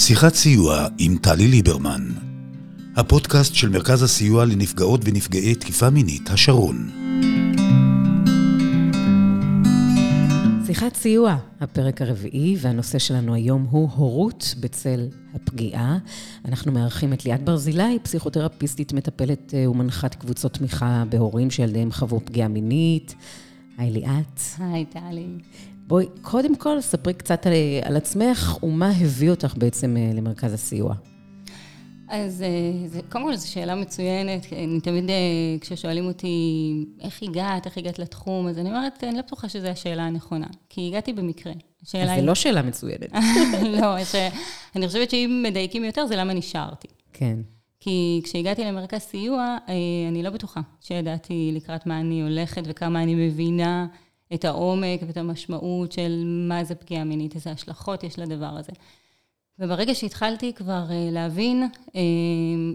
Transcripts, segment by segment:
שיחת סיוע עם טלי ליברמן, הפודקאסט של מרכז הסיוע לנפגעות ונפגעי תקיפה מינית, השרון. שיחת סיוע, הפרק הרביעי, והנושא שלנו היום הוא הורות בצל הפגיעה. אנחנו מארחים את ליאת ברזילי, פסיכותרפיסטית, מטפלת אה, ומנחת קבוצות תמיכה בהורים שילדיהם חוו פגיעה מינית. היי ליאת. היי טלי. בואי, קודם כל, ספרי קצת על, על עצמך ומה הביא אותך בעצם אה, למרכז הסיוע. אז אה, זה, קודם כל זו שאלה מצוינת, אני תמיד, אה, כששואלים אותי איך הגעת, איך הגעת לתחום, אז אני אומרת, אני לא בטוחה שזו השאלה הנכונה, כי הגעתי במקרה. אז היא... זה לא שאלה מצוינת. לא, ש... אני חושבת שאם מדייקים יותר, זה למה נשארתי. כן. כי כשהגעתי למרכז סיוע, אני לא בטוחה שידעתי לקראת מה אני הולכת וכמה אני מבינה את העומק ואת המשמעות של מה זה פגיעה מינית, איזה השלכות יש לדבר הזה. וברגע שהתחלתי כבר אה, להבין, אה,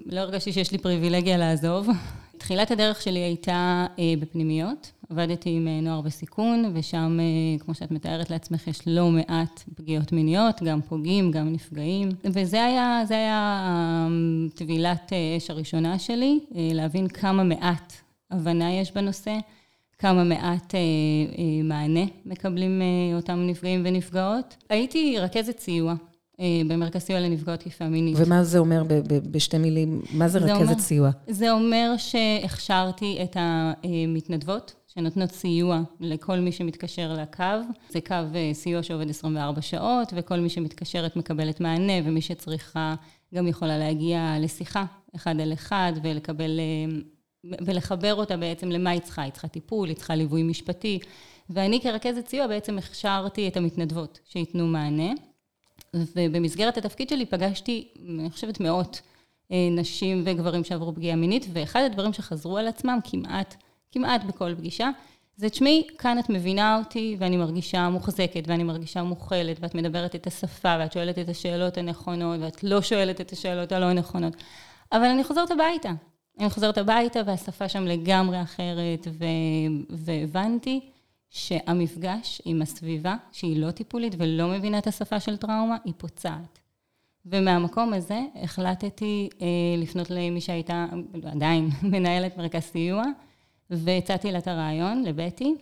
לא הרגשתי שיש לי פריבילגיה לעזוב. תחילת הדרך שלי הייתה אה, בפנימיות. עבדתי עם נוער בסיכון, ושם, כמו שאת מתארת לעצמך, יש לא מעט פגיעות מיניות, גם פוגעים, גם נפגעים. וזה היה, זה היה טבילת אש הראשונה שלי, להבין כמה מעט הבנה יש בנושא. כמה מעט אה, אה, מענה מקבלים אה, אותם נפגעים ונפגעות. הייתי רכזת סיוע אה, במרכז סיוע לנפגעות תקיפה מינית. ומה זה אומר ב- ב- בשתי מילים? מה זה, זה רכזת אומר, סיוע? זה אומר שהכשרתי את המתנדבות. שנותנות סיוע לכל מי שמתקשר לקו. זה קו אה, סיוע שעובד 24 שעות, וכל מי שמתקשרת מקבלת מענה, ומי שצריכה גם יכולה להגיע לשיחה אחד על אחד ולקבל אה, ולחבר אותה בעצם למה היא צריכה. היא צריכה טיפול, היא צריכה ליווי משפטי. ואני כרכזת סיוע בעצם הכשרתי את המתנדבות שייתנו מענה. ובמסגרת התפקיד שלי פגשתי, אני חושבת, מאות אה, נשים וגברים שעברו פגיעה מינית, ואחד הדברים שחזרו על עצמם כמעט, כמעט בכל פגישה, זה תשמעי, כאן את מבינה אותי ואני מרגישה מוחזקת ואני מרגישה מוכלת ואת מדברת את השפה ואת שואלת את השאלות הנכונות ואת לא שואלת את השאלות הלא נכונות. אבל אני חוזרת הביתה, אני חוזרת הביתה והשפה שם לגמרי אחרת, ו... והבנתי שהמפגש עם הסביבה, שהיא לא טיפולית ולא מבינה את השפה של טראומה, היא פוצעת. ומהמקום הזה החלטתי אה, לפנות למי שהייתה, עדיין, מנהלת מרכז סיוע, והצעתי לה את הרעיון, לבטי,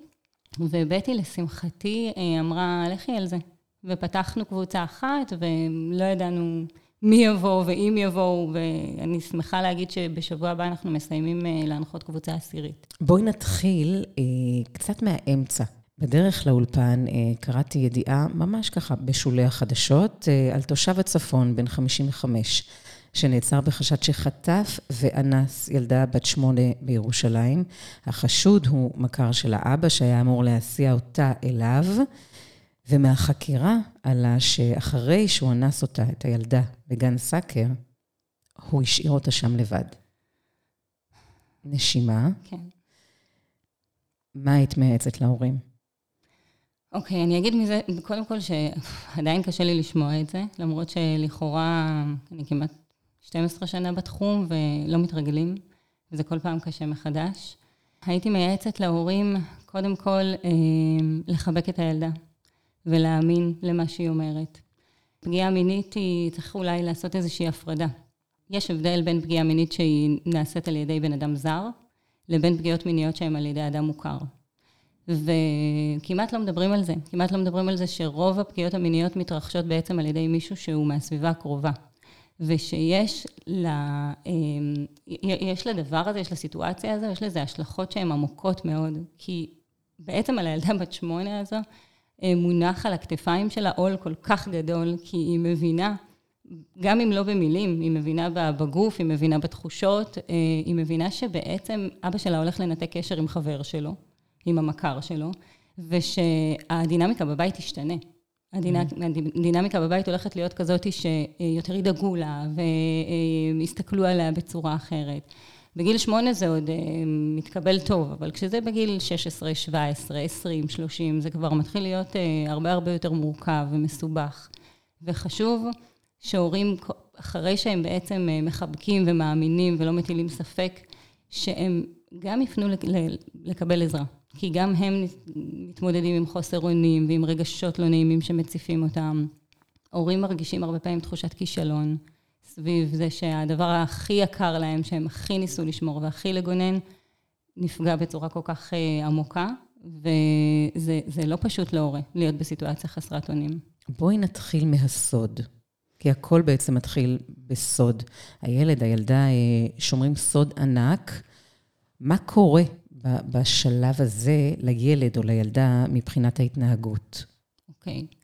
ובטי, לשמחתי, אה, אמרה, לכי על זה. ופתחנו קבוצה אחת, ולא ידענו מי יבוא ואם יבואו, ואני שמחה להגיד שבשבוע הבא אנחנו מסיימים אה, להנחות קבוצה עשירית. בואי נתחיל אה, קצת מהאמצע. בדרך לאולפן אה, קראתי ידיעה, ממש ככה, בשולי החדשות, אה, על תושב הצפון, בן 55, שנעצר בחשד שחטף ואנס ילדה בת שמונה בירושלים. החשוד הוא מכר של האבא, שהיה אמור להסיע אותה אליו. ומהחקירה עלה שאחרי שהוא אנס אותה, את הילדה, בגן סאקר, הוא השאיר אותה שם לבד. נשימה. כן. מה היית מייעצת להורים? אוקיי, okay, אני אגיד מזה, קודם כל שעדיין קשה לי לשמוע את זה, למרות שלכאורה אני כמעט 12 שנה בתחום ולא מתרגלים, וזה כל פעם קשה מחדש. הייתי מייעצת להורים, קודם כל, אה, לחבק את הילדה. ולהאמין למה שהיא אומרת. פגיעה מינית היא, צריך אולי לעשות איזושהי הפרדה. יש הבדל בין פגיעה מינית שהיא נעשית על ידי בן אדם זר, לבין פגיעות מיניות שהן על ידי אדם מוכר. וכמעט לא מדברים על זה, כמעט לא מדברים על זה שרוב הפגיעות המיניות מתרחשות בעצם על ידי מישהו שהוא מהסביבה הקרובה. ושיש ל, אמ, יש לדבר הזה, יש לסיטואציה הזו, יש לזה השלכות שהן עמוקות מאוד. כי בעצם על הילדה בת שמונה הזו, מונח על הכתפיים שלה עול כל כך גדול, כי היא מבינה, גם אם לא במילים, היא מבינה בגוף, היא מבינה בתחושות, אה, היא מבינה שבעצם אבא שלה הולך לנתק קשר עם חבר שלו, עם המכר שלו, ושהדינמיקה בבית תשתנה. הדינמיקה בבית הולכת להיות כזאת שיותר ידאגו לה ויסתכלו עליה בצורה אחרת. בגיל שמונה זה עוד uh, מתקבל טוב, אבל כשזה בגיל 16, 17, 20, 30, זה כבר מתחיל להיות uh, הרבה הרבה יותר מורכב ומסובך. וחשוב שהורים, אחרי שהם בעצם uh, מחבקים ומאמינים ולא מטילים ספק, שהם גם יפנו לקבל עזרה. כי גם הם מתמודדים עם חוסר אונים ועם רגשות לא נעימים שמציפים אותם. הורים מרגישים הרבה פעמים תחושת כישלון סביב זה שהדבר הכי יקר להם, שהם הכי ניסו לשמור והכי לגונן, נפגע בצורה כל כך אה, עמוקה, וזה לא פשוט להורה להיות בסיטואציה חסרת אונים. בואי נתחיל מהסוד, כי הכל בעצם מתחיל בסוד. הילד, הילדה אה, שומרים סוד ענק. מה קורה בשלב הזה לילד או לילדה מבחינת ההתנהגות? אוקיי. Okay.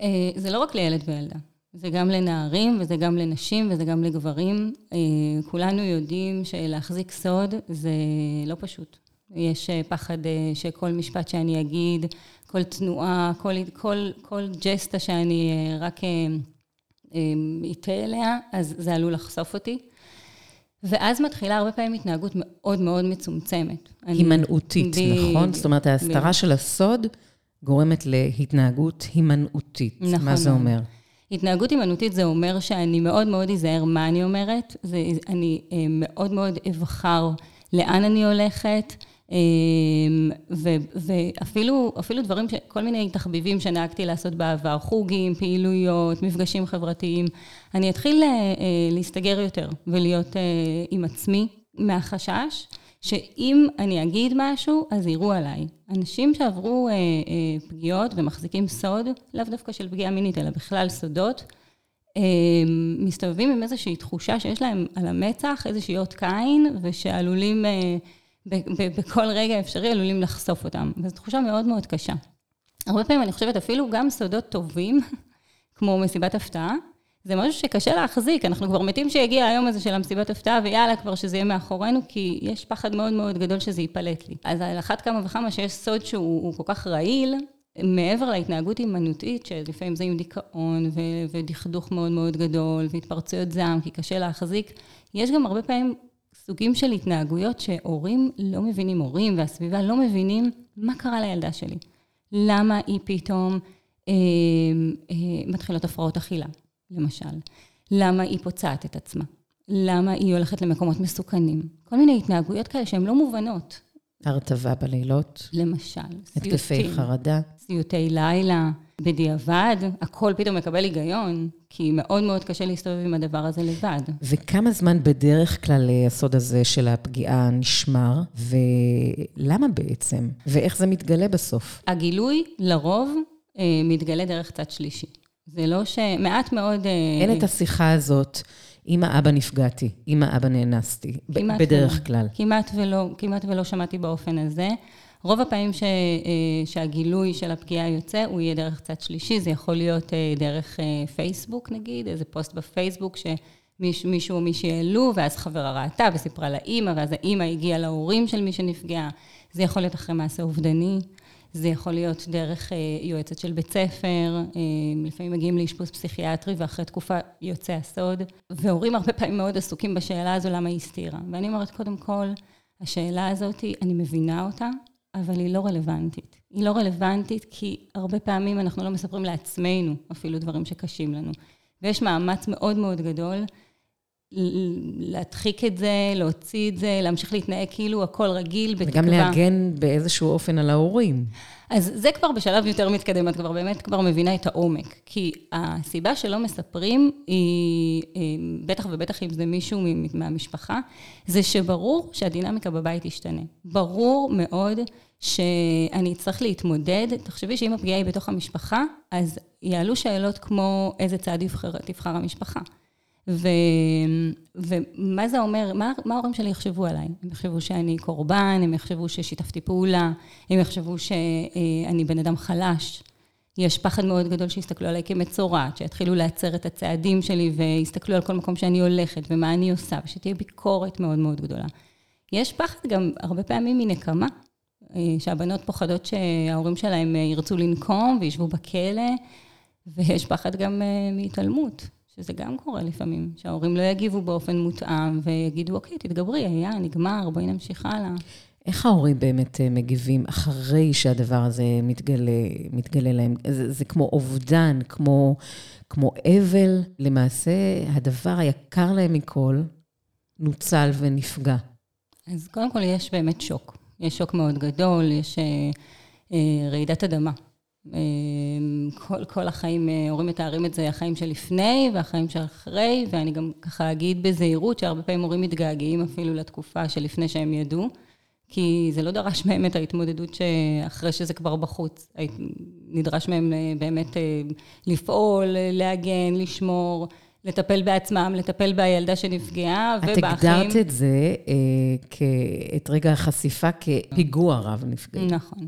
אה, זה לא רק לילד וילדה, זה גם לנערים וזה גם לנשים וזה גם לגברים. אה, כולנו יודעים שלהחזיק סוד זה לא פשוט. יש אה, פחד שכל משפט שאני אגיד, כל תנועה, כל, כל, כל ג'סטה שאני רק אטעה אליה, אז זה עלול לחשוף אותי. ואז מתחילה הרבה פעמים התנהגות מאוד מאוד מצומצמת. הימנעותית, נכון? זאת אומרת, ההסתרה של הסוד גורמת להתנהגות הימנעותית. נכון. מה זה אומר? התנהגות הימנעותית זה אומר שאני מאוד מאוד אזהר מה אני אומרת, זה, אני אה, מאוד מאוד אבחר לאן אני הולכת, אה, ו, ואפילו דברים, כל מיני תחביבים שנהגתי לעשות בעבר, חוגים, פעילויות, מפגשים חברתיים, אני אתחיל אה, להסתגר יותר ולהיות עם עצמי מהחשש. שאם אני אגיד משהו, אז יראו עליי. אנשים שעברו אה, אה, פגיעות ומחזיקים סוד, לאו דווקא של פגיעה מינית, אלא בכלל סודות, אה, מסתובבים עם איזושהי תחושה שיש להם על המצח איזושהי אות קין, ושעלולים, אה, בכל רגע אפשרי, עלולים לחשוף אותם. וזו תחושה מאוד מאוד קשה. הרבה פעמים אני חושבת אפילו גם סודות טובים, כמו מסיבת הפתעה, זה משהו שקשה להחזיק, אנחנו כבר מתים שיגיע היום הזה של המסיבת הפתעה, ויאללה, כבר שזה יהיה מאחורינו, כי יש פחד מאוד מאוד גדול שזה ייפלט לי. אז על אחת כמה וכמה שיש סוד שהוא כל כך רעיל, מעבר להתנהגות הימנותית, שלפעמים זה עם דיכאון ו- ודכדוך מאוד מאוד גדול, והתפרצויות זעם, כי קשה להחזיק, יש גם הרבה פעמים סוגים של התנהגויות שהורים לא מבינים, הורים והסביבה לא מבינים מה קרה לילדה שלי. למה היא פתאום אה, אה, מתחילות הפרעות אכילה? למשל. למה היא פוצעת את עצמה? למה היא הולכת למקומות מסוכנים? כל מיני התנהגויות כאלה שהן לא מובנות. הרטבה בלילות. למשל. התקפי חרדה. סיוטי לילה. בדיעבד, הכל פתאום מקבל היגיון, כי מאוד מאוד קשה להסתובב עם הדבר הזה לבד. וכמה זמן בדרך כלל הסוד הזה של הפגיעה נשמר, ולמה בעצם? ואיך זה מתגלה בסוף? הגילוי, לרוב, אה, מתגלה דרך צד שלישי. זה לא ש... מעט מאוד... אה, אין את השיחה הזאת, עם האבא נפגעתי, עם האבא נאנסתי, בדרך ולא, כלל. כמעט ולא, כמעט ולא שמעתי באופן הזה. רוב הפעמים ש, אה, שהגילוי של הפגיעה יוצא, הוא יהיה דרך צד שלישי, זה יכול להיות אה, דרך פייסבוק נגיד, איזה פוסט בפייסבוק שמישהו או מישהי העלו, ואז חברה ראתה וסיפרה לאימא, ואז האימא הגיעה להורים של מי שנפגע. זה יכול להיות אחרי מעשה אובדני. זה יכול להיות דרך אה, יועצת של בית ספר, אה, לפעמים מגיעים לאשפוז פסיכיאטרי ואחרי תקופה יוצא הסוד. והורים הרבה פעמים מאוד עסוקים בשאלה הזו למה היא הסתירה. ואני אומרת, קודם כל, השאלה הזאת, אני מבינה אותה, אבל היא לא רלוונטית. היא לא רלוונטית כי הרבה פעמים אנחנו לא מספרים לעצמנו אפילו דברים שקשים לנו. ויש מאמץ מאוד מאוד גדול להדחיק את זה, להוציא את זה, להמשיך להתנהג כאילו הכל רגיל, בתקווה. וגם להגן באיזשהו אופן על ההורים. אז זה כבר בשלב יותר מתקדם, את כבר באמת כבר מבינה את העומק. כי הסיבה שלא מספרים היא, אה, בטח ובטח אם זה מישהו מהמשפחה, זה שברור שהדינמיקה בבית תשתנה. ברור מאוד שאני אצטרך להתמודד. תחשבי שאם הפגיעה היא בתוך המשפחה, אז יעלו שאלות כמו איזה צעד תבחר, תבחר המשפחה. ו, ומה זה אומר, מה, מה ההורים שלי יחשבו עליי? הם יחשבו שאני קורבן, הם יחשבו ששיתפתי פעולה, הם יחשבו שאני בן אדם חלש. יש פחד מאוד גדול שיסתכלו עליי כמצורעת, שיתחילו להצר את הצעדים שלי ויסתכלו על כל מקום שאני הולכת ומה אני עושה, ושתהיה ביקורת מאוד מאוד גדולה. יש פחד גם הרבה פעמים מנקמה, אה, שהבנות פוחדות שההורים שלהם אה, ירצו לנקום וישבו בכלא, ויש פחד גם אה, מהתעלמות. שזה גם קורה לפעמים, שההורים לא יגיבו באופן מותאם ויגידו, אוקיי, תתגברי, היה, נגמר, בואי נמשיך הלאה. איך ההורים באמת אה, מגיבים אחרי שהדבר הזה מתגלה, מתגלה להם? זה, זה כמו אובדן, כמו, כמו אבל. למעשה, הדבר היקר להם מכל נוצל ונפגע. אז קודם כל יש באמת שוק. יש שוק מאוד גדול, יש אה, אה, רעידת אדמה כל, כל החיים, הורים מתארים את זה, החיים שלפני והחיים שאחרי, ואני גם ככה אגיד בזהירות שהרבה פעמים הורים מתגעגעים אפילו לתקופה שלפני שהם ידעו, כי זה לא דרש מהם את ההתמודדות שאחרי שזה כבר בחוץ. נדרש מהם באמת לפעול, להגן, לשמור. לטפל בעצמם, לטפל בילדה שנפגעה, ובאחים... את הגדרת את זה, אה, את רגע החשיפה כפיגוע רב נפגעים. נכון,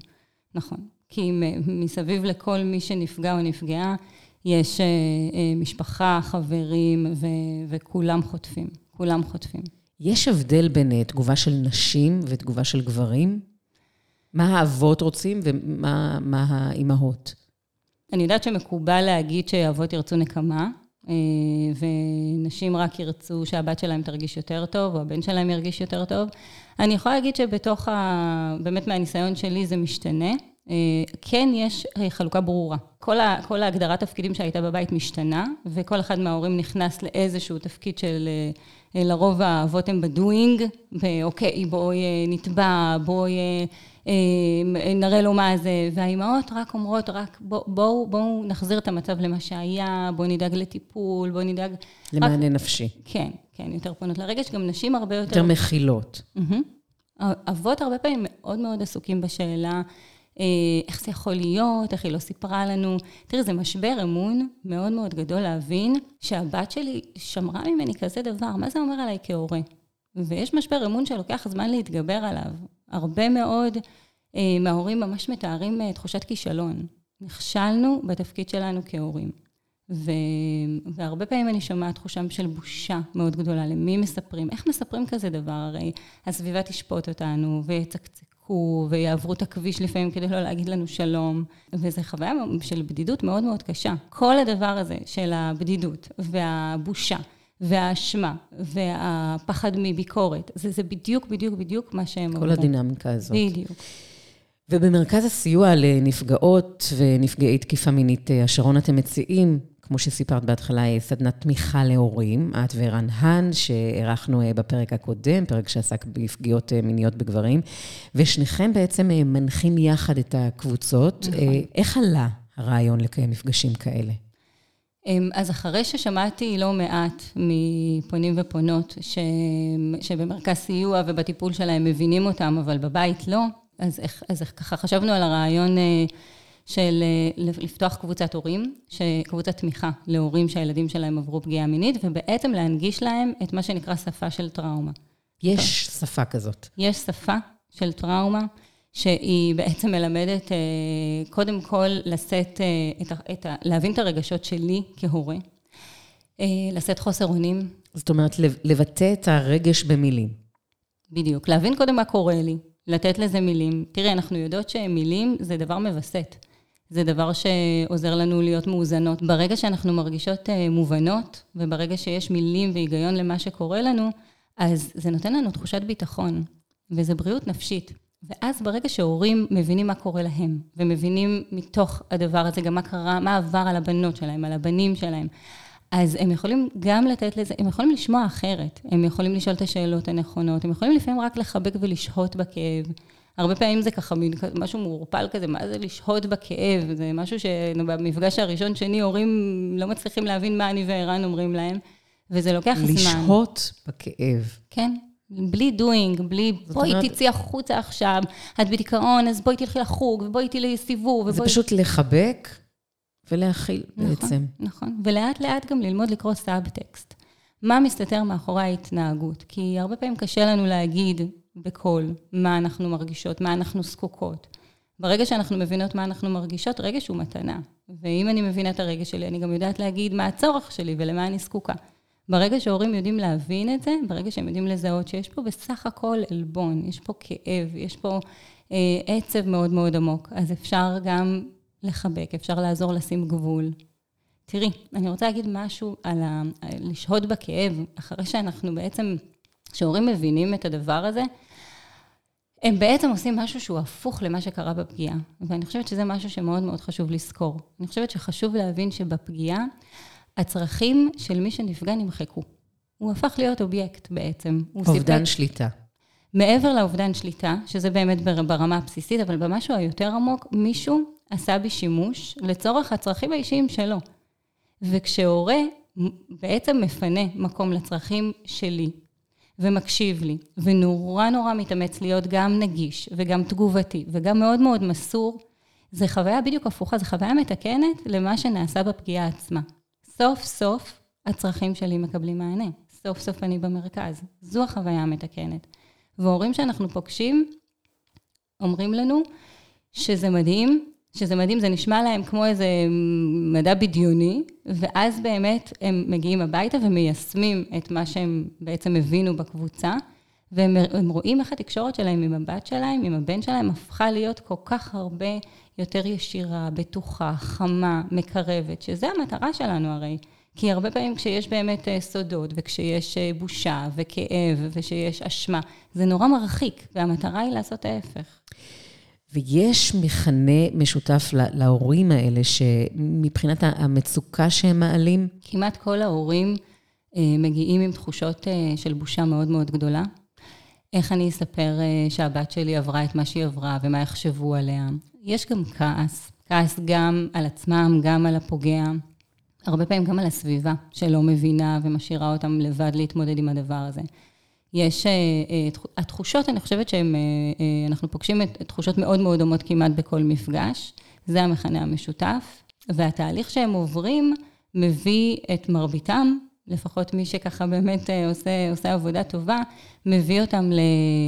נכון. כי מסביב לכל מי שנפגע או נפגעה, יש אה, אה, משפחה, חברים, ו- וכולם חוטפים. כולם חוטפים. יש הבדל בין אה, תגובה של נשים ותגובה של גברים? מה האבות רוצים ומה האימהות? אני יודעת שמקובל להגיד שאבות ירצו נקמה, ונשים רק ירצו שהבת שלהם תרגיש יותר טוב, או הבן שלהם ירגיש יותר טוב. אני יכולה להגיד שבתוך ה... באמת מהניסיון שלי זה משתנה. אה, כן יש אה, חלוקה ברורה. כל, כל ההגדרת תפקידים שהייתה בבית משתנה, וכל אחד מההורים נכנס לאיזשהו תפקיד של, אה, לרוב האבות הם בדואינג, ואוקיי, בואי נתבע, בואי נראה לו מה זה, והאימהות רק אומרות, רק בואו בוא, בוא נחזיר את המצב למה שהיה, בואו נדאג לטיפול, בואו נדאג... למענה רק... נפשי. כן, כן, יותר פונות לרגש, גם נשים הרבה יותר... יותר מכילות. אבות הרבה פעמים מאוד מאוד עסוקים בשאלה איך זה יכול להיות, איך היא לא סיפרה לנו. תראי, זה משבר אמון מאוד מאוד גדול להבין שהבת שלי שמרה ממני כזה דבר, מה זה אומר עליי כהורה? ויש משבר אמון שלוקח זמן להתגבר עליו. הרבה מאוד אה, מההורים ממש מתארים אה, תחושת כישלון. נכשלנו בתפקיד שלנו כהורים. ו... והרבה פעמים אני שומעת תחושה של בושה מאוד גדולה, למי מספרים, איך מספרים כזה דבר, הרי הסביבה תשפוט אותנו ויצקצק יחכו ויעברו את הכביש לפעמים כדי לא להגיד לנו שלום. וזו חוויה של בדידות מאוד מאוד קשה. כל הדבר הזה של הבדידות והבושה והאשמה והפחד מביקורת, זה, זה בדיוק, בדיוק, בדיוק מה שהם אמרו. כל הדינמיקה הזאת. בדיוק. ובמרכז הסיוע לנפגעות ונפגעי תקיפה מינית, השרון, אתם מציעים כמו שסיפרת בהתחלה, סדנת תמיכה להורים, את וערן האן, שאירחנו אה, בפרק הקודם, פרק שעסק בפגיעות אה, מיניות בגברים, ושניכם בעצם אה, מנחים יחד את הקבוצות. נכון. איך עלה הרעיון לקיים מפגשים כאלה? אמ, אז אחרי ששמעתי לא מעט מפונים ופונות, ש... שבמרכז סיוע ובטיפול שלהם מבינים אותם, אבל בבית לא, אז איך, אז איך ככה חשבנו על הרעיון של אה, לפתוח קבוצת הורים, קבוצת תמיכה להורים שהילדים שלהם עברו פגיעה מינית, ובעצם להנגיש להם את מה שנקרא שפה של טראומה. יש טוב. שפה כזאת. יש שפה של טראומה, שהיא בעצם מלמדת אה, קודם כל לשאת, אה, את, את, להבין את הרגשות שלי כהורה, לשאת חוסר אונים. זאת אומרת, לבטא את הרגש במילים. בדיוק, להבין קודם מה קורה לי, לתת לזה מילים. תראי, אנחנו יודעות שמילים זה דבר מווסת. זה דבר שעוזר לנו להיות מאוזנות. ברגע שאנחנו מרגישות אה, מובנות, וברגע שיש מילים והיגיון למה שקורה לנו, אז זה נותן לנו תחושת ביטחון, וזה בריאות נפשית. ואז ברגע שהורים מבינים מה קורה להם, ומבינים מתוך הדבר הזה גם מה קרה, מה עבר על הבנות שלהם, על הבנים שלהם, אז הם יכולים גם לתת לזה, הם יכולים לשמוע אחרת, הם יכולים לשאול את השאלות הנכונות, הם יכולים לפעמים רק לחבק ולשהות בכאב. הרבה פעמים זה ככה מין משהו מעורפל כזה, מה זה לשהות בכאב? זה משהו שבמפגש הראשון, שני, הורים לא מצליחים להבין מה אני וערן אומרים להם, וזה לוקח לשהות זמן. לשהות בכאב. כן. בלי doing, בלי בואי אומרת... תצאי החוצה עכשיו, את בדיכאון, אז בואי תלכי לחוג, ובואי תהיי לסיבוב, ובואי... זה פשוט לחבק ולהכיל נכון, בעצם. נכון, ולאט לאט גם ללמוד לקרוא סאב-טקסט. מה מסתתר מאחורי ההתנהגות? כי הרבה פעמים קשה לנו להגיד בקול מה אנחנו מרגישות, מה אנחנו זקוקות. ברגע שאנחנו מבינות מה אנחנו מרגישות, רגש הוא מתנה. ואם אני מבינה את הרגש שלי, אני גם יודעת להגיד מה הצורך שלי ולמה אני זקוקה. ברגע שהורים יודעים להבין את זה, ברגע שהם יודעים לזהות שיש פה בסך הכל עלבון, יש פה כאב, יש פה אה, עצב מאוד מאוד עמוק, אז אפשר גם לחבק, אפשר לעזור לשים גבול. תראי, אני רוצה להגיד משהו על ה... לשהות בכאב, אחרי שאנחנו בעצם כשהורים מבינים את הדבר הזה, הם בעצם עושים משהו שהוא הפוך למה שקרה בפגיעה. ואני חושבת שזה משהו שמאוד מאוד חשוב לזכור. אני חושבת שחשוב להבין שבפגיעה, הצרכים של מי שנפגע נמחקו. הוא הפך להיות אובייקט בעצם. אובדן סיפק... שליטה. מעבר לאובדן שליטה, שזה באמת ברמה הבסיסית, אבל במשהו היותר עמוק, מישהו עשה בי שימוש לצורך הצרכים האישיים שלו. וכשהורה בעצם מפנה מקום לצרכים שלי, ומקשיב לי, ונורא נורא מתאמץ להיות גם נגיש, וגם תגובתי, וגם מאוד מאוד מסור, זה חוויה בדיוק הפוכה, זו חוויה מתקנת למה שנעשה בפגיעה עצמה. סוף סוף הצרכים שלי מקבלים מענה. סוף סוף אני במרכז. זו החוויה המתקנת. והורים שאנחנו פוגשים, אומרים לנו שזה מדהים, שזה מדהים, זה נשמע להם כמו איזה מדע בדיוני, ואז באמת הם מגיעים הביתה ומיישמים את מה שהם בעצם הבינו בקבוצה, והם רואים איך התקשורת שלהם עם הבת שלהם, עם הבן שלהם, הפכה להיות כל כך הרבה יותר ישירה, בטוחה, חמה, מקרבת, שזה המטרה שלנו הרי. כי הרבה פעמים כשיש באמת אה, סודות, וכשיש אה, בושה, וכאב, וכשיש אשמה, זה נורא מרחיק, והמטרה היא לעשות ההפך. ויש מכנה משותף להורים האלה, שמבחינת המצוקה שהם מעלים? כמעט כל ההורים אה, מגיעים עם תחושות של בושה מאוד מאוד גדולה. איך אני אספר שהבת שלי עברה את מה שהיא עברה, ומה יחשבו עליה. יש גם כעס, כעס גם על עצמם, גם על הפוגע. הרבה פעמים גם על הסביבה, שלא מבינה ומשאירה אותם לבד להתמודד עם הדבר הזה. יש, אה, אה, התחושות, אני חושבת שאנחנו אה, פוגשים תחושות מאוד מאוד דומות כמעט בכל מפגש, זה המכנה המשותף, והתהליך שהם עוברים מביא את מרביתם, לפחות מי שככה באמת עושה, עושה עבודה טובה, מביא אותם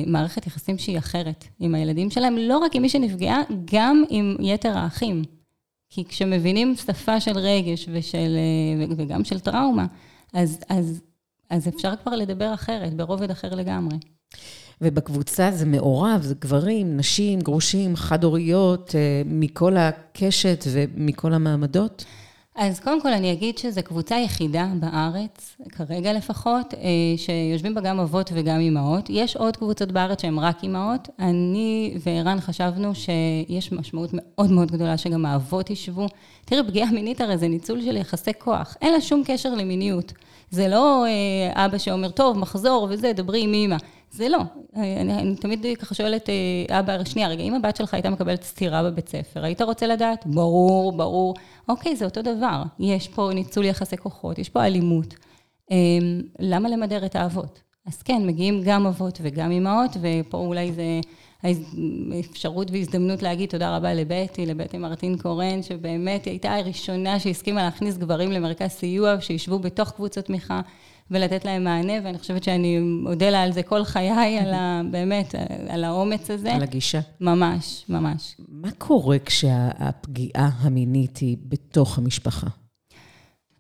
למערכת יחסים שהיא אחרת עם הילדים שלהם, לא רק עם מי שנפגעה, גם עם יתר האחים. כי כשמבינים שפה של רגש ושל, וגם של טראומה, אז, אז, אז אפשר כבר לדבר אחרת, ברובד אחר לגמרי. ובקבוצה זה מעורב, זה גברים, נשים, גרושים, חד-הוריות, אה, מכל הקשת ומכל המעמדות? אז קודם כל אני אגיד שזו קבוצה יחידה בארץ, כרגע לפחות, אה, שיושבים בה גם אבות וגם אימהות. יש עוד קבוצות בארץ שהן רק אימהות. אני וערן חשבנו שיש משמעות מאוד מאוד גדולה שגם האבות ישבו. תראי, פגיעה מינית הרי זה ניצול של יחסי כוח, אין לה שום קשר למיניות. זה לא אה, אבא שאומר, טוב, מחזור וזה, דברי עם אימא. זה לא. אני, אני תמיד ככה שואלת, אה, אבא, שנייה, רגע, אם הבת שלך הייתה מקבלת סטירה בבית ספר, היית רוצה לדעת? ברור, ברור. אוקיי, זה אותו דבר. יש פה ניצול יחסי כוחות, יש פה אלימות. אמ, למה למדר את האבות? אז כן, מגיעים גם אבות וגם אימהות, ופה אולי זה אפשרות והזדמנות להגיד תודה רבה לבטי, לבטי מרטין קורן, שבאמת הייתה הראשונה שהסכימה להכניס גברים למרכז סיוע, שישבו בתוך קבוצות תמיכה. ולתת להם מענה, ואני חושבת שאני אודה לה על זה כל חיי, על ה... באמת, על האומץ הזה. על הגישה. ממש, ממש. מה קורה כשהפגיעה המינית היא בתוך המשפחה?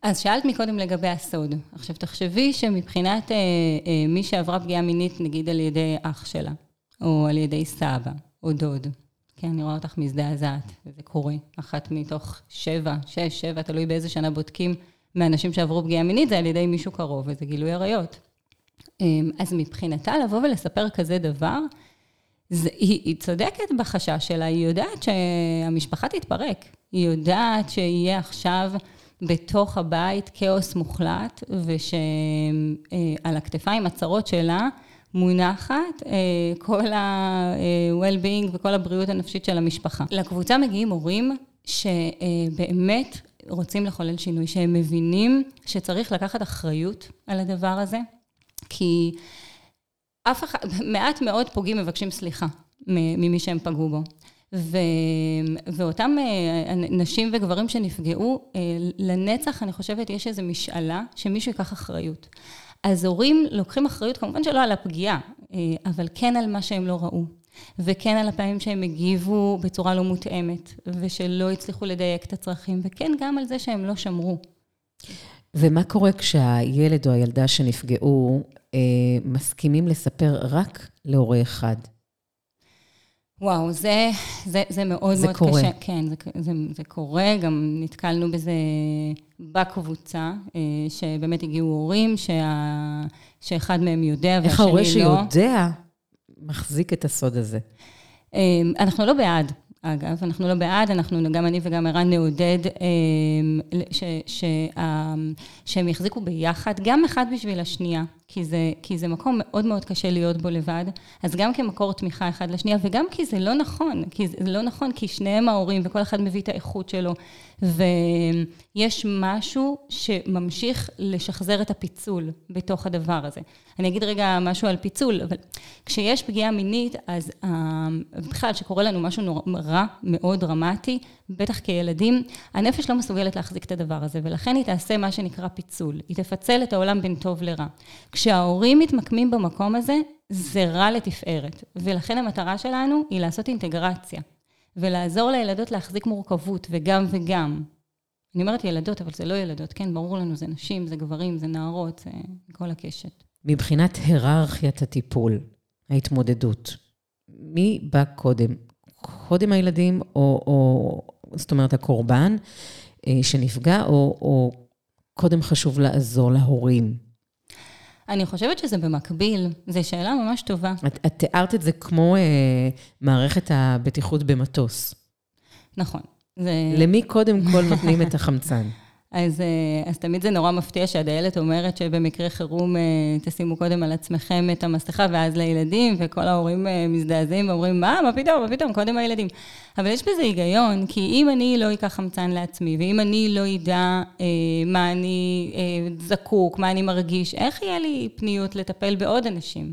אז שאלת מקודם לגבי הסוד. עכשיו, תחשבי שמבחינת אה, אה, מי שעברה פגיעה מינית, נגיד על ידי אח שלה, או על ידי סבא, או דוד, כן, אני רואה אותך מזדעזעת, וזה קורה. אחת מתוך שבע, שש, שבע, תלוי באיזה שנה בודקים, מאנשים שעברו פגיעה מינית, זה על ידי מישהו קרוב, וזה גילוי עריות. אמ, אז מבחינתה לבוא ולספר כזה דבר, זה, היא, היא צודקת בחשש שלה, היא יודעת שהמשפחה תתפרק. היא יודעת שיהיה עכשיו בתוך הבית כאוס מוחלט, ושעל הכתפיים הצרות שלה מונחת אה, כל ה-well-being וכל הבריאות הנפשית של המשפחה. לקבוצה מגיעים הורים שבאמת רוצים לחולל שינוי, שהם מבינים שצריך לקחת אחריות על הדבר הזה, כי אף אחד, מעט מאוד פוגעים מבקשים סליחה ממי שהם פגעו בו. ו, ואותם אה, נשים וגברים שנפגעו, אה, לנצח, אני חושבת, יש איזו משאלה שמישהו ייקח אחריות. אז הורים לוקחים אחריות, כמובן שלא על הפגיעה, אה, אבל כן על מה שהם לא ראו. וכן על הפעמים שהם הגיבו בצורה לא מותאמת, ושלא הצליחו לדייק את הצרכים, וכן גם על זה שהם לא שמרו. ומה קורה כשהילד או הילדה שנפגעו אה, מסכימים לספר רק להורה אחד? וואו, זה, זה, זה מאוד זה מאוד קורה. קשה. כן, זה, זה, זה קורה, גם נתקלנו בזה בקבוצה, אה, שבאמת הגיעו הורים, שה, שאחד מהם יודע והשני לא. איך ההורה שיודע מחזיק את הסוד הזה? אמ, אנחנו לא בעד, אגב, אנחנו לא בעד, אנחנו, גם אני וגם ערן נעודד אמ, ש, ש, שהם יחזיקו ביחד, גם אחד בשביל השנייה. כי זה, כי זה מקום מאוד מאוד קשה להיות בו לבד, אז גם כמקור תמיכה אחד לשנייה, וגם כי זה לא נכון, כי זה לא נכון, כי שניהם ההורים, וכל אחד מביא את האיכות שלו, ויש משהו שממשיך לשחזר את הפיצול בתוך הדבר הזה. אני אגיד רגע משהו על פיצול, אבל כשיש פגיעה מינית, אז בכלל, שקורה לנו משהו רע, מאוד דרמטי, בטח כילדים, הנפש לא מסוגלת להחזיק את הדבר הזה, ולכן היא תעשה מה שנקרא פיצול. היא תפצל את העולם בין טוב לרע. כשההורים מתמקמים במקום הזה, זה רע לתפארת. ולכן המטרה שלנו היא לעשות אינטגרציה, ולעזור לילדות להחזיק מורכבות, וגם וגם. אני אומרת ילדות, אבל זה לא ילדות, כן, ברור לנו, זה נשים, זה גברים, זה נערות, זה כל הקשת. מבחינת היררכיית הטיפול, ההתמודדות, מי בא קודם? קודם הילדים, או, או זאת אומרת, הקורבן אה, שנפגע, או, או קודם חשוב לעזור להורים? אני חושבת שזה במקביל, זו שאלה ממש טובה. את, את תיארת את זה כמו אה, מערכת הבטיחות במטוס. נכון. זה... למי קודם כל נותנים את החמצן? אז, אה, אז תמיד זה נורא מפתיע שהדיילת אומרת שבמקרה חירום אה, תשימו קודם על עצמכם את המסכה ואז לילדים, וכל ההורים אה, מזדעזעים ואומרים, מה, מה פתאום, מה פתאום, קודם הילדים. אבל יש בזה היגיון, כי אם אני לא אקח חמצן לעצמי, ואם אני לא אדע אה, מה אני אה, זקוק, מה אני מרגיש, איך יהיה לי פניות לטפל בעוד אנשים?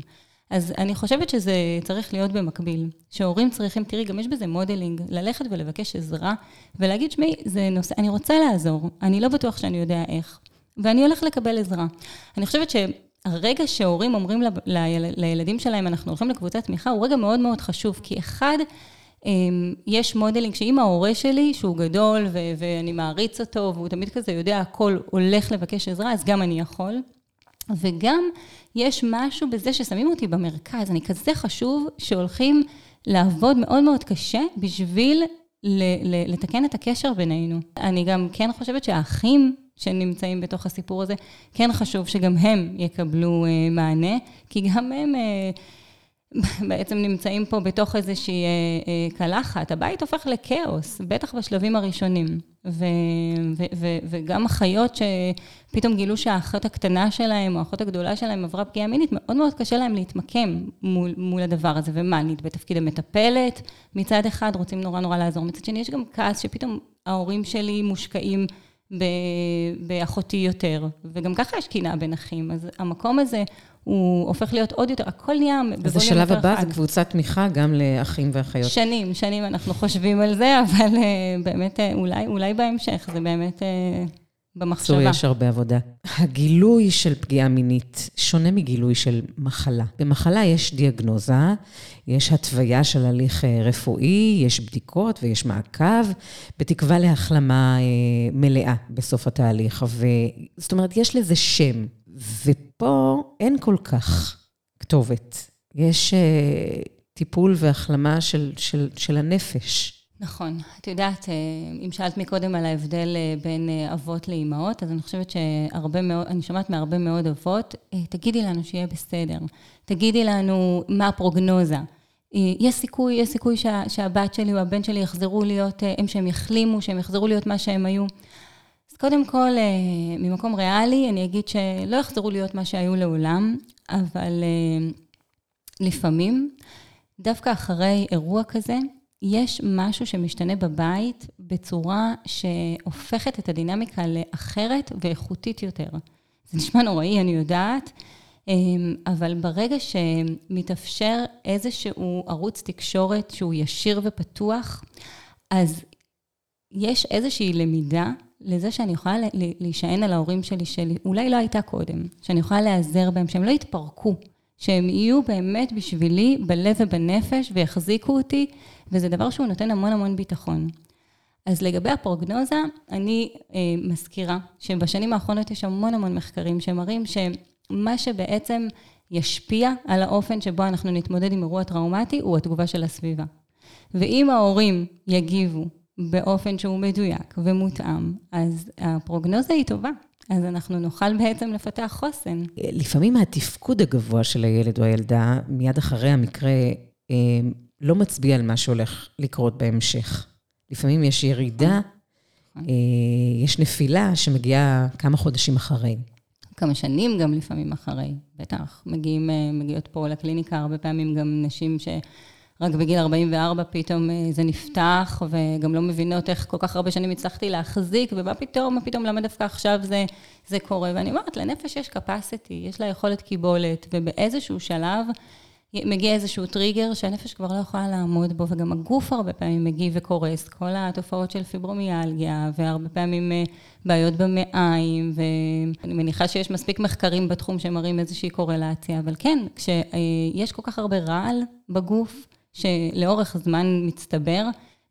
אז אני חושבת שזה צריך להיות במקביל. שהורים צריכים, תראי, גם יש בזה modeling, ללכת ולבקש עזרה, ולהגיד, שמעי, זה נושא, אני רוצה לעזור, אני לא בטוח שאני יודע איך, ואני הולך לקבל עזרה. אני חושבת שהרגע שהורים אומרים ל, ל, לילדים שלהם, אנחנו הולכים לקבוצת תמיכה, הוא רגע מאוד מאוד חשוב, כי אחד, אמ, יש modeling שאם ההורה שלי, שהוא גדול ו- ואני מעריץ אותו, והוא תמיד כזה יודע הכל, הולך לבקש עזרה, אז גם אני יכול. וגם יש משהו בזה ששמים אותי במרכז, אני כזה חשוב שהולכים לעבוד מאוד מאוד קשה בשביל לתקן את הקשר בינינו. אני גם כן חושבת שהאחים שנמצאים בתוך הסיפור הזה, כן חשוב שגם הם יקבלו אה, מענה, כי גם הם... בעצם נמצאים פה בתוך איזושהי אה, אה, קלחת. הבית הופך לכאוס, בטח בשלבים הראשונים. ו, ו, ו, וגם אחיות שפתאום גילו שהאחות הקטנה שלהם, או האחות הגדולה שלהם עברה פגיעה מינית, מאוד מאוד קשה להם להתמקם מול, מול הדבר הזה. ומה, אני בתפקיד המטפלת מצד אחד, רוצים נורא נורא לעזור. מצד שני, יש גם כעס שפתאום ההורים שלי מושקעים באחותי יותר, וגם ככה יש קנאה בין אחים. אז המקום הזה... הוא הופך להיות עוד יותר, הכל נהיה בווליום יותר חד. אז השלב הבא זה קבוצת תמיכה גם לאחים ואחיות. שנים, שנים אנחנו חושבים על זה, אבל אה, באמת, אה, אולי, אולי בהמשך, זה באמת אה, במחשבה. בקיצור, יש הרבה עבודה. הגילוי של פגיעה מינית שונה מגילוי של מחלה. במחלה יש דיאגנוזה, יש התוויה של הליך רפואי, יש בדיקות ויש מעקב, בתקווה להחלמה מלאה בסוף התהליך. ו... זאת אומרת, יש לזה שם. ופה אין כל כך כתובת. יש uh, טיפול והחלמה של, של, של הנפש. נכון. את יודעת, אה, אם שאלת מקודם על ההבדל אה, בין אבות לאימהות, אז אני חושבת שהרבה מאוד, אני שומעת מהרבה מאוד אבות, תגידי לנו שיהיה בסדר. תגידי לנו מה הפרוגנוזה. יש סיכוי, יש סיכוי שה, שהבת שלי או הבן שלי יחזרו להיות, הם שהם יחלימו, שהם יחזרו להיות מה שהם היו. קודם כל, אה, ממקום ריאלי, אני אגיד שלא יחזרו להיות מה שהיו לעולם, אבל אה, לפעמים, דווקא אחרי אירוע כזה, יש משהו שמשתנה בבית בצורה שהופכת את הדינמיקה לאחרת ואיכותית יותר. זה נשמע נוראי, אני יודעת, אה, אבל ברגע שמתאפשר איזשהו ערוץ תקשורת שהוא ישיר ופתוח, אז יש איזושהי למידה לזה שאני יכולה להישען על ההורים שלי, שאולי לא הייתה קודם, שאני יכולה להיעזר בהם, שהם לא יתפרקו, שהם יהיו באמת בשבילי בלב ובנפש ויחזיקו אותי, וזה דבר שהוא נותן המון המון ביטחון. אז לגבי הפרוגנוזה, אני אה, מזכירה שבשנים האחרונות יש המון המון מחקרים שמראים שמה שבעצם ישפיע על האופן שבו אנחנו נתמודד עם אירוע טראומטי הוא התגובה של הסביבה. ואם ההורים יגיבו באופן שהוא מדויק ומותאם, אז הפרוגנוזה היא טובה. אז אנחנו נוכל בעצם לפתח חוסן. לפעמים התפקוד הגבוה של הילד או הילדה, מיד אחרי המקרה, אה, לא מצביע על מה שהולך לקרות בהמשך. לפעמים יש ירידה, נכון. אה, יש נפילה שמגיעה כמה חודשים אחרי. כמה שנים גם לפעמים אחרי, בטח. מגיעים, מגיעות פה לקליניקה הרבה פעמים גם נשים ש... רק בגיל 44 פתאום אה, זה נפתח, וגם לא מבינות איך כל כך הרבה שנים הצלחתי להחזיק, ומה פתאום, מה פתאום, למה דווקא עכשיו זה, זה קורה? ואני אומרת, לנפש יש capacity, יש לה יכולת קיבולת, ובאיזשהו שלב מגיע איזשהו טריגר שהנפש כבר לא יכולה לעמוד בו, וגם הגוף הרבה פעמים מגיב וקורס, כל התופעות של פיברומיאלגיה, והרבה פעמים אה, בעיות במעיים, ואני מניחה שיש מספיק מחקרים בתחום שמראים איזושהי קורלציה, אבל כן, כשיש כל כך הרבה רעל בגוף, שלאורך זמן מצטבר,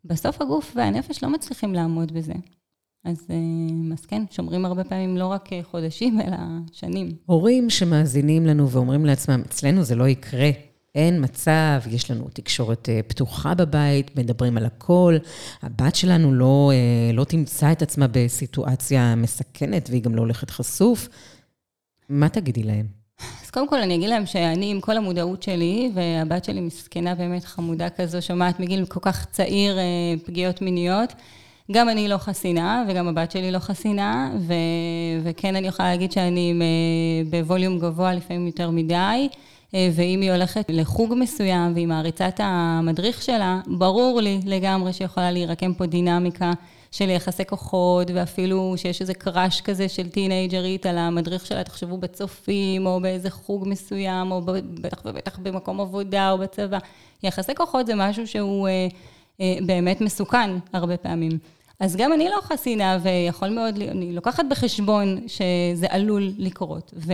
בסוף הגוף והנפש לא מצליחים לעמוד בזה. אז, אה, אז כן, שומרים הרבה פעמים לא רק חודשים, אלא שנים. הורים שמאזינים לנו ואומרים לעצמם, אצלנו זה לא יקרה. אין מצב, יש לנו תקשורת אה, פתוחה בבית, מדברים על הכל. הבת שלנו לא, אה, לא תמצא את עצמה בסיטואציה מסכנת, והיא גם לא הולכת חשוף. מה תגידי להם? אז קודם כל אני אגיד להם שאני עם כל המודעות שלי, והבת שלי מסכנה באמת חמודה כזו, שומעת מגיל כל כך צעיר אה, פגיעות מיניות. גם אני לא חסינה, וגם הבת שלי לא חסינה, ו- וכן אני יכולה להגיד שאני עם, אה, בווליום גבוה לפעמים יותר מדי, אה, ואם היא הולכת לחוג מסוים והיא מעריצה את המדריך שלה, ברור לי לגמרי שיכולה להירקם פה דינמיקה של יחסי כוחות, ואפילו שיש איזה קראש כזה של טינג'רית על המדריך שלה, תחשבו בצופים, או באיזה חוג מסוים, או בטח ובטח במקום עבודה או בצבא. יחסי כוחות זה משהו שהוא אה, אה, באמת מסוכן הרבה פעמים. אז גם אני לא חסינה, ויכול מאוד, אני לוקחת בחשבון שזה עלול לקרות. ו...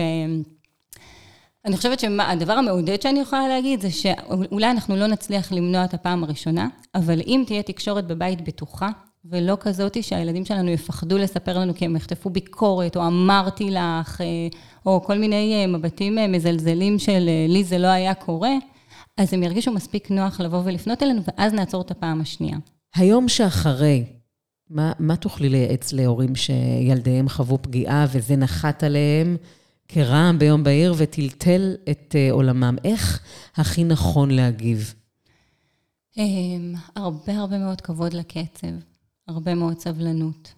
אני חושבת שהדבר המעודד שאני יכולה להגיד זה שאולי אנחנו לא נצליח למנוע את הפעם הראשונה, אבל אם תהיה תקשורת בבית בטוחה, ולא כזאתי שהילדים שלנו יפחדו לספר לנו כי הם יחטפו ביקורת, או אמרתי לך, אה, או כל מיני אה, מבטים אה, מזלזלים של לי זה לא היה קורה, אז הם ירגישו מספיק נוח לבוא ולפנות אלינו, ואז נעצור את הפעם השנייה. היום שאחרי, מה, מה תוכלי לייעץ להורים שילדיהם חוו פגיעה וזה נחת עליהם כרעם ביום בהיר וטלטל את עולמם? איך הכי נכון להגיב? הרבה הרבה מאוד כבוד לקצב. הרבה מאוד סבלנות.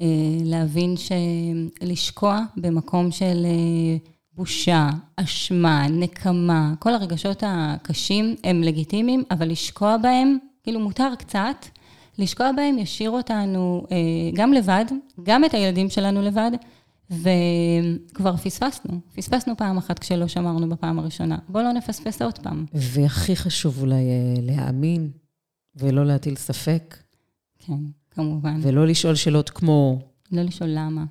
אה, להבין שלשקוע במקום של אה, בושה, אשמה, נקמה, כל הרגשות הקשים הם לגיטימיים, אבל לשקוע בהם, כאילו מותר קצת, לשקוע בהם ישאיר אותנו אה, גם לבד, גם את הילדים שלנו לבד, וכבר פספסנו. פספסנו פעם אחת כשלא שמרנו בפעם הראשונה. בואו לא נפספס עוד פעם. והכי חשוב אולי להאמין ולא להטיל ספק. כן. כמובן. ולא לשאול שאלות כמו... לא לשאול למה.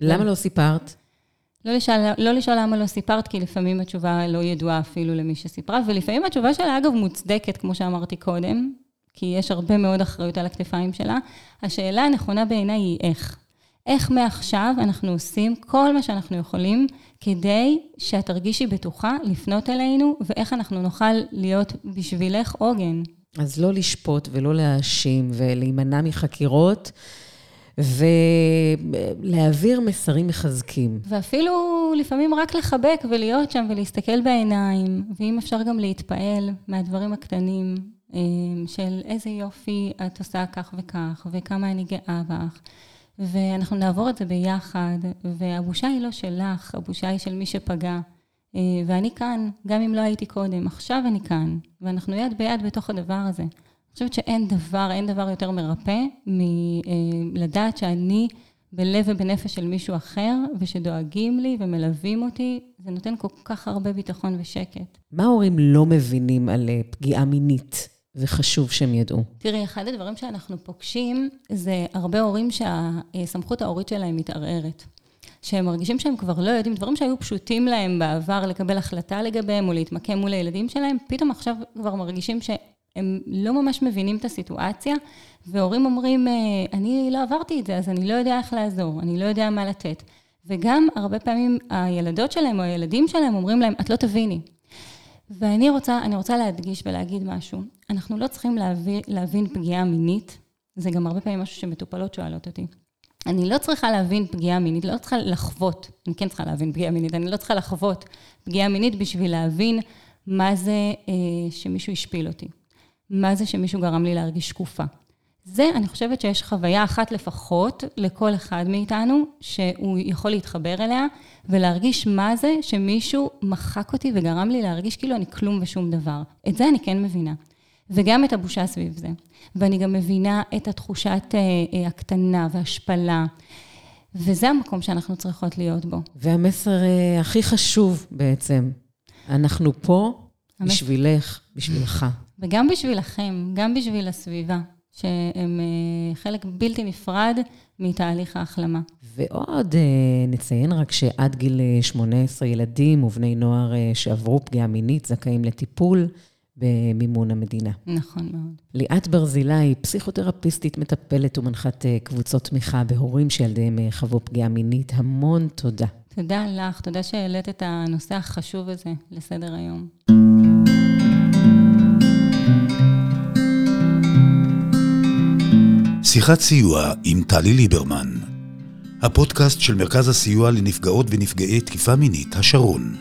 למה לא סיפרת? לא לשאול, לא לשאול למה לא סיפרת, כי לפעמים התשובה לא ידועה אפילו למי שסיפרה, ולפעמים התשובה שלה, אגב, מוצדקת, כמו שאמרתי קודם, כי יש הרבה מאוד אחריות על הכתפיים שלה. השאלה הנכונה בעיניי היא איך. איך מעכשיו אנחנו עושים כל מה שאנחנו יכולים כדי שאת תרגישי בטוחה לפנות אלינו, ואיך אנחנו נוכל להיות בשבילך עוגן. אז לא לשפוט ולא להאשים ולהימנע מחקירות. ולהעביר מסרים מחזקים. ואפילו לפעמים רק לחבק ולהיות שם ולהסתכל בעיניים, ואם אפשר גם להתפעל מהדברים הקטנים אה, של איזה יופי את עושה כך וכך, וכמה אני גאה בך. ואנחנו נעבור את זה ביחד, והבושה היא לא שלך, הבושה היא של מי שפגע. אה, ואני כאן, גם אם לא הייתי קודם, עכשיו אני כאן, ואנחנו יד ביד בתוך הדבר הזה. אני חושבת שאין דבר, אין דבר יותר מרפא מלדעת שאני בלב ובנפש של מישהו אחר, ושדואגים לי ומלווים אותי, זה נותן כל כך הרבה ביטחון ושקט. מה ההורים לא מבינים על אה, פגיעה מינית? וחשוב שהם ידעו. תראי, אחד הדברים שאנחנו פוגשים זה הרבה הורים שהסמכות ההורית שלהם מתערערת. שהם מרגישים שהם כבר לא יודעים, דברים שהיו פשוטים להם בעבר לקבל החלטה לגביהם או להתמקם מול הילדים שלהם, פתאום עכשיו כבר מרגישים שהם לא ממש מבינים את הסיטואציה, והורים אומרים, אה, אני לא עברתי את זה, אז אני לא יודע איך לעזור, אני לא יודע מה לתת. וגם הרבה פעמים הילדות שלהם או הילדים שלהם אומרים להם, את לא תביני. ואני רוצה, רוצה להדגיש ולהגיד משהו. אנחנו לא צריכים להבין, להבין פגיעה מינית, זה גם הרבה פעמים משהו שמטופלות שואלות אותי. אני לא צריכה להבין פגיעה מינית, לא צריכה לחוות, אני כן צריכה להבין פגיעה מינית, אני לא צריכה לחוות פגיעה מינית בשביל להבין מה זה אה, שמישהו השפיל אותי, מה זה שמישהו גרם לי להרגיש שקופה. זה, אני חושבת שיש חוויה אחת לפחות לכל אחד מאיתנו, שהוא יכול להתחבר אליה ולהרגיש מה זה שמישהו מחק אותי וגרם לי להרגיש כאילו אני כלום ושום דבר. את זה אני כן מבינה. וגם את הבושה סביב זה. ואני גם מבינה את התחושת אה, הקטנה והשפלה. וזה המקום שאנחנו צריכות להיות בו. והמסר אה, הכי חשוב בעצם, אנחנו פה המס... בשבילך, בשבילך. וגם בשבילכם, גם בשביל הסביבה. שהם אה, חלק בלתי נפרד מתהליך ההחלמה. ועוד אה, נציין רק שעד גיל 18 ילדים ובני נוער שעברו פגיעה מינית זכאים לטיפול במימון המדינה. נכון מאוד. ליאת ברזילי, פסיכותרפיסטית, מטפלת ומנחת קבוצות תמיכה בהורים שילדיהם חוו פגיעה מינית. המון תודה. תודה לך, תודה שהעלית את הנושא החשוב הזה לסדר היום. שיחת סיוע עם טלי ליברמן, הפודקאסט של מרכז הסיוע לנפגעות ונפגעי תקיפה מינית, השרון.